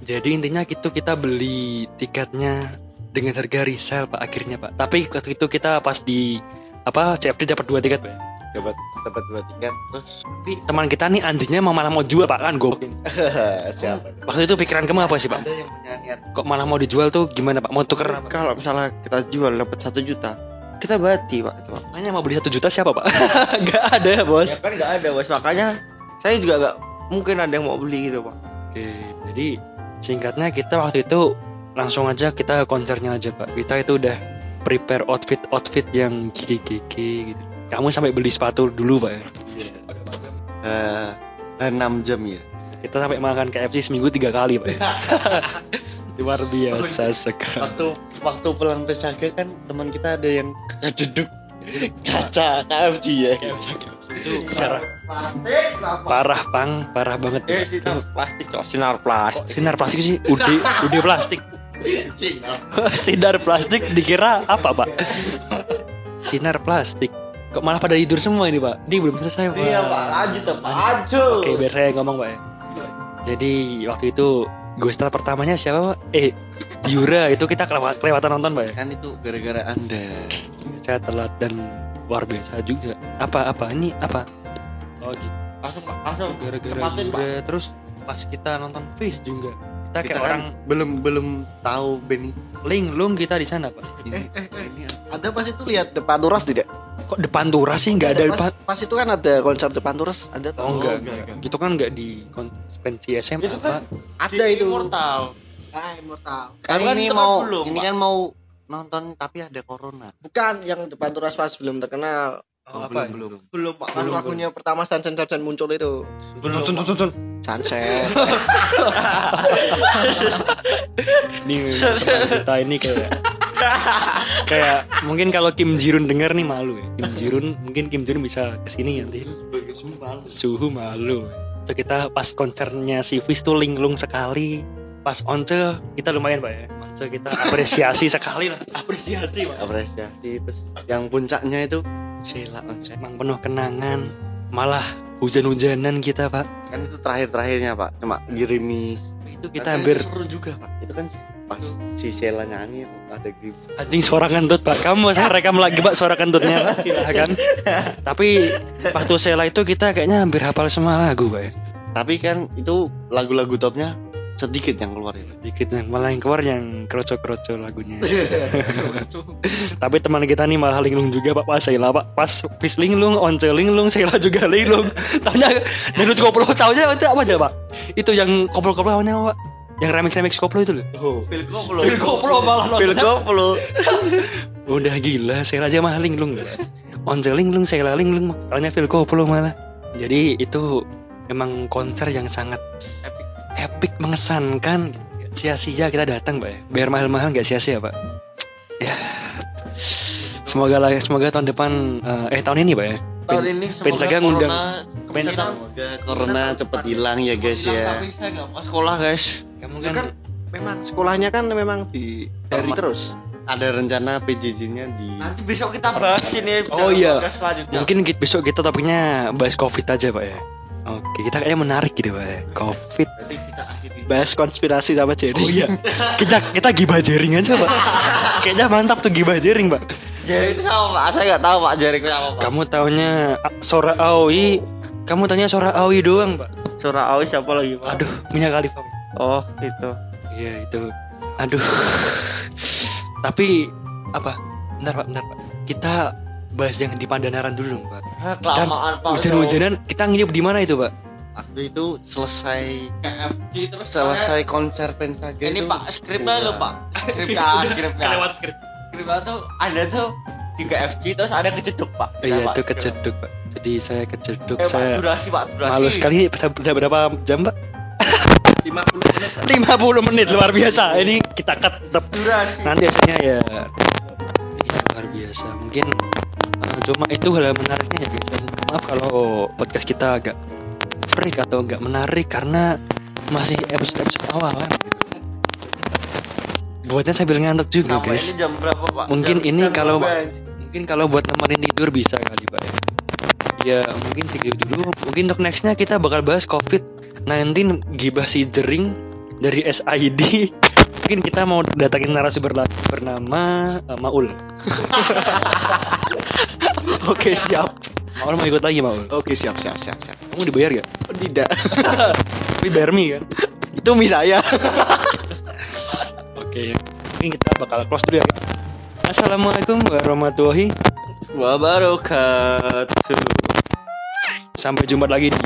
Jadi intinya itu kita beli tiketnya dengan harga resell pak akhirnya pak. Tapi waktu itu kita pas di apa CFD dapat dua tiket pak ya. Dapat dapat dua tiket terus tapi teman kita nih anjingnya mau malah mau jual pak kan gue siapa? Waktu itu pikiran kamu apa sih pak? Ada yang punya niat. Kok malah mau dijual tuh gimana pak? Mau tuker apa? Kalau misalnya kita jual dapat satu juta kita bati pak. Makanya mau beli satu juta siapa pak? Nggak ada bos. Ya kan nggak ada bos. Makanya saya juga nggak mungkin ada yang mau beli gitu pak. Oke, jadi singkatnya kita waktu itu langsung aja kita konsernya aja pak. Kita itu udah prepare outfit outfit yang gigi-gigi gitu. Kamu sampai beli sepatu dulu pak ya? Eh, 6 jam ya Kita sampai makan KFC seminggu tiga kali pak. ya. Luar biasa sekali. waktu waktu pulang pesaga kan teman kita ada yang kejeduk kaca KFC ya Itu secara parah pang, parah banget. eh sinar plastik kok sinar plastik Sinar plastik sih, udah udah plastik. Sinar plastik dikira apa pak? Sinar plastik. Kok malah pada tidur semua ini pak? Ini belum selesai pak. iya pak lanjut pak lanjut Oke, biar saya ngomong pak ya. Jadi waktu itu Ghost Star pertamanya siapa pak? Eh, Yura itu kita kelewat, kelewatan nonton pak ya. kan itu gara-gara anda Saya telat dan luar biasa juga. Apa apa ini apa? Oh gitu. langsung Pak. langsung Gara-gara Cepatin, Pak. Terus pas kita nonton Face juga. Kita kayak kita orang kan belum belum tahu Benny linglung kita di sana pak. ini Eh, eh, eh. ini Ada pas itu lihat depan turas tidak? Kok depan turas sih nggak ada depan? pas, pas itu kan ada konser depan turas, ada tuh. Oh enggak, enggak, enggak. Itu kan enggak di konvensi SMA Itu pak. kan Ada itu. immortal Ah, immortal. kan Kan ini kan mau belum, ini kan mau nonton tapi ada corona Bukan yang depan turas pas belum terkenal. Oh, belum belum belum pak Pas lagunya pertama Sunset Sunset muncul itu. Tun, tun, tun, tun, tun. Sunset. Teman kita ini kayak kayak mungkin kalau Kim Jirun denger nih malu ya. Kim Jirun mungkin Kim Jirun bisa ke sini nanti. sebagai sumpah Suhu malu. So kita pas konsernya si Fis tuh linglung sekali. Pas once kita lumayan pak ya. Once kita apresiasi sekali lah. Apresiasi pak. apresiasi terus yang puncaknya itu Sheila Onsen Emang penuh kenangan. Malah hujan-hujanan kita pak. kan itu terakhir-terakhirnya pak cuma gerimis Itu kita hampir itu seru juga pak itu kan pas si Sheila nyanyi ada gerimis Anjing suara kentut pak. Kamu saya rekam lagi pak suara kentutnya Silahkan Tapi waktu Sela itu kita kayaknya hampir hafal semua lagu pak ya? Tapi kan itu lagu-lagu topnya sedikit yang keluar ya? Pak. Dikit yang malah yang keluar yang kroco-kroco lagunya. Tapi teman kita nih malah linglung juga pak Pas Sela pak. Pas Fis linglung Once linglung Sela juga linglung. Taunya Dangdut koplo Taunya itu apa aja pak? Itu yang koplo-koplo namanya apa pak Yang remix-remix koplo itu loh Phil Koplo Phil Koplo malah nonton. Koplo Udah gila, Sheila aja mah linglung. Once linglung, Sheila linglung, taunya Phil Koplo malah. Jadi itu emang konser yang sangat Epic. epic mengesankan. Sia-sia kita datang, Pak. ya. Bayar mahal-mahal nggak sia-sia, Pak. Ya. Semoga lah, semoga tahun depan eh, eh tahun ini, Pak ya. tahun ini Pensaga ngundang. Semoga corona cepet hilang ya guys ya tapi saya nggak mau sekolah guys Kamu kan, kan memang sekolahnya kan memang di dari terus. ada rencana PJJ-nya di nanti besok kita bahas ini Oh, iya. mungkin ki- besok kita topiknya bahas Covid aja, Pak ya. Oke, kita kayaknya menarik gitu, Pak ya. Covid. Bahas konspirasi sama Jerry. Oh iya. kita kita gibah jaring aja, Pak. Kayaknya mantap tuh gibah jering, Pak. Jering itu sama pak saya nggak tahu pak jering itu apa pak Kamu taunya Sora Aoi, kamu tanya Sora Aoi doang, Pak. Surah Awi siapa lagi pak Aduh, minyak kali, Pak. Oh itu Iya, itu. Aduh. Tapi apa? Bentar, Pak, bentar, Pak. Kita bahas yang di Pandanaran dulu dong, Pak. Ah, kelamaan pak Hujan-hujanan kita nginep di mana itu, Pak? waktu itu selesai KFC terus selesai konser Pensaga ini itu pak skripnya lo pak skripnya skripnya skrip. skripnya tuh ada tuh di KFC terus ada kejeduk pak Iya, Pak, itu kejeduk, Pak. Jadi saya kejeduk, eh pak saya durasi pak durasi malu sekali ini berapa jam, Pak? 50 menit 50 menit luar biasa. Ini kita cut tetap. Durasi. Nanti hasilnya ya. Ya luar biasa. Mungkin uh, cuma itu hal yang menariknya ya guys Dan maaf kalau podcast kita agak freak atau enggak menarik karena masih episode episode awal kan? Buatnya sambil ngantuk juga Sama guys. ini jam berapa pak? Mungkin Jam- ini jam kalau mungkin kalau buat temenin tidur bisa kali pak ya. Ya mungkin segitu dulu. Mungkin untuk nextnya kita bakal bahas covid 19 gibah si jering dari SID mungkin kita mau datangin narasumber lagi bernama uh, Maul. Oke siap. Maul mau ikut lagi Maul? Oke siap siap siap siap. Kamu dibayar gak? Oh, tidak. Tapi bayar mie kan? Itu mie saya. Oke mungkin kita bakal close dulu ya. Assalamualaikum warahmatullahi wabarakatuh. Sampai jumpa lagi di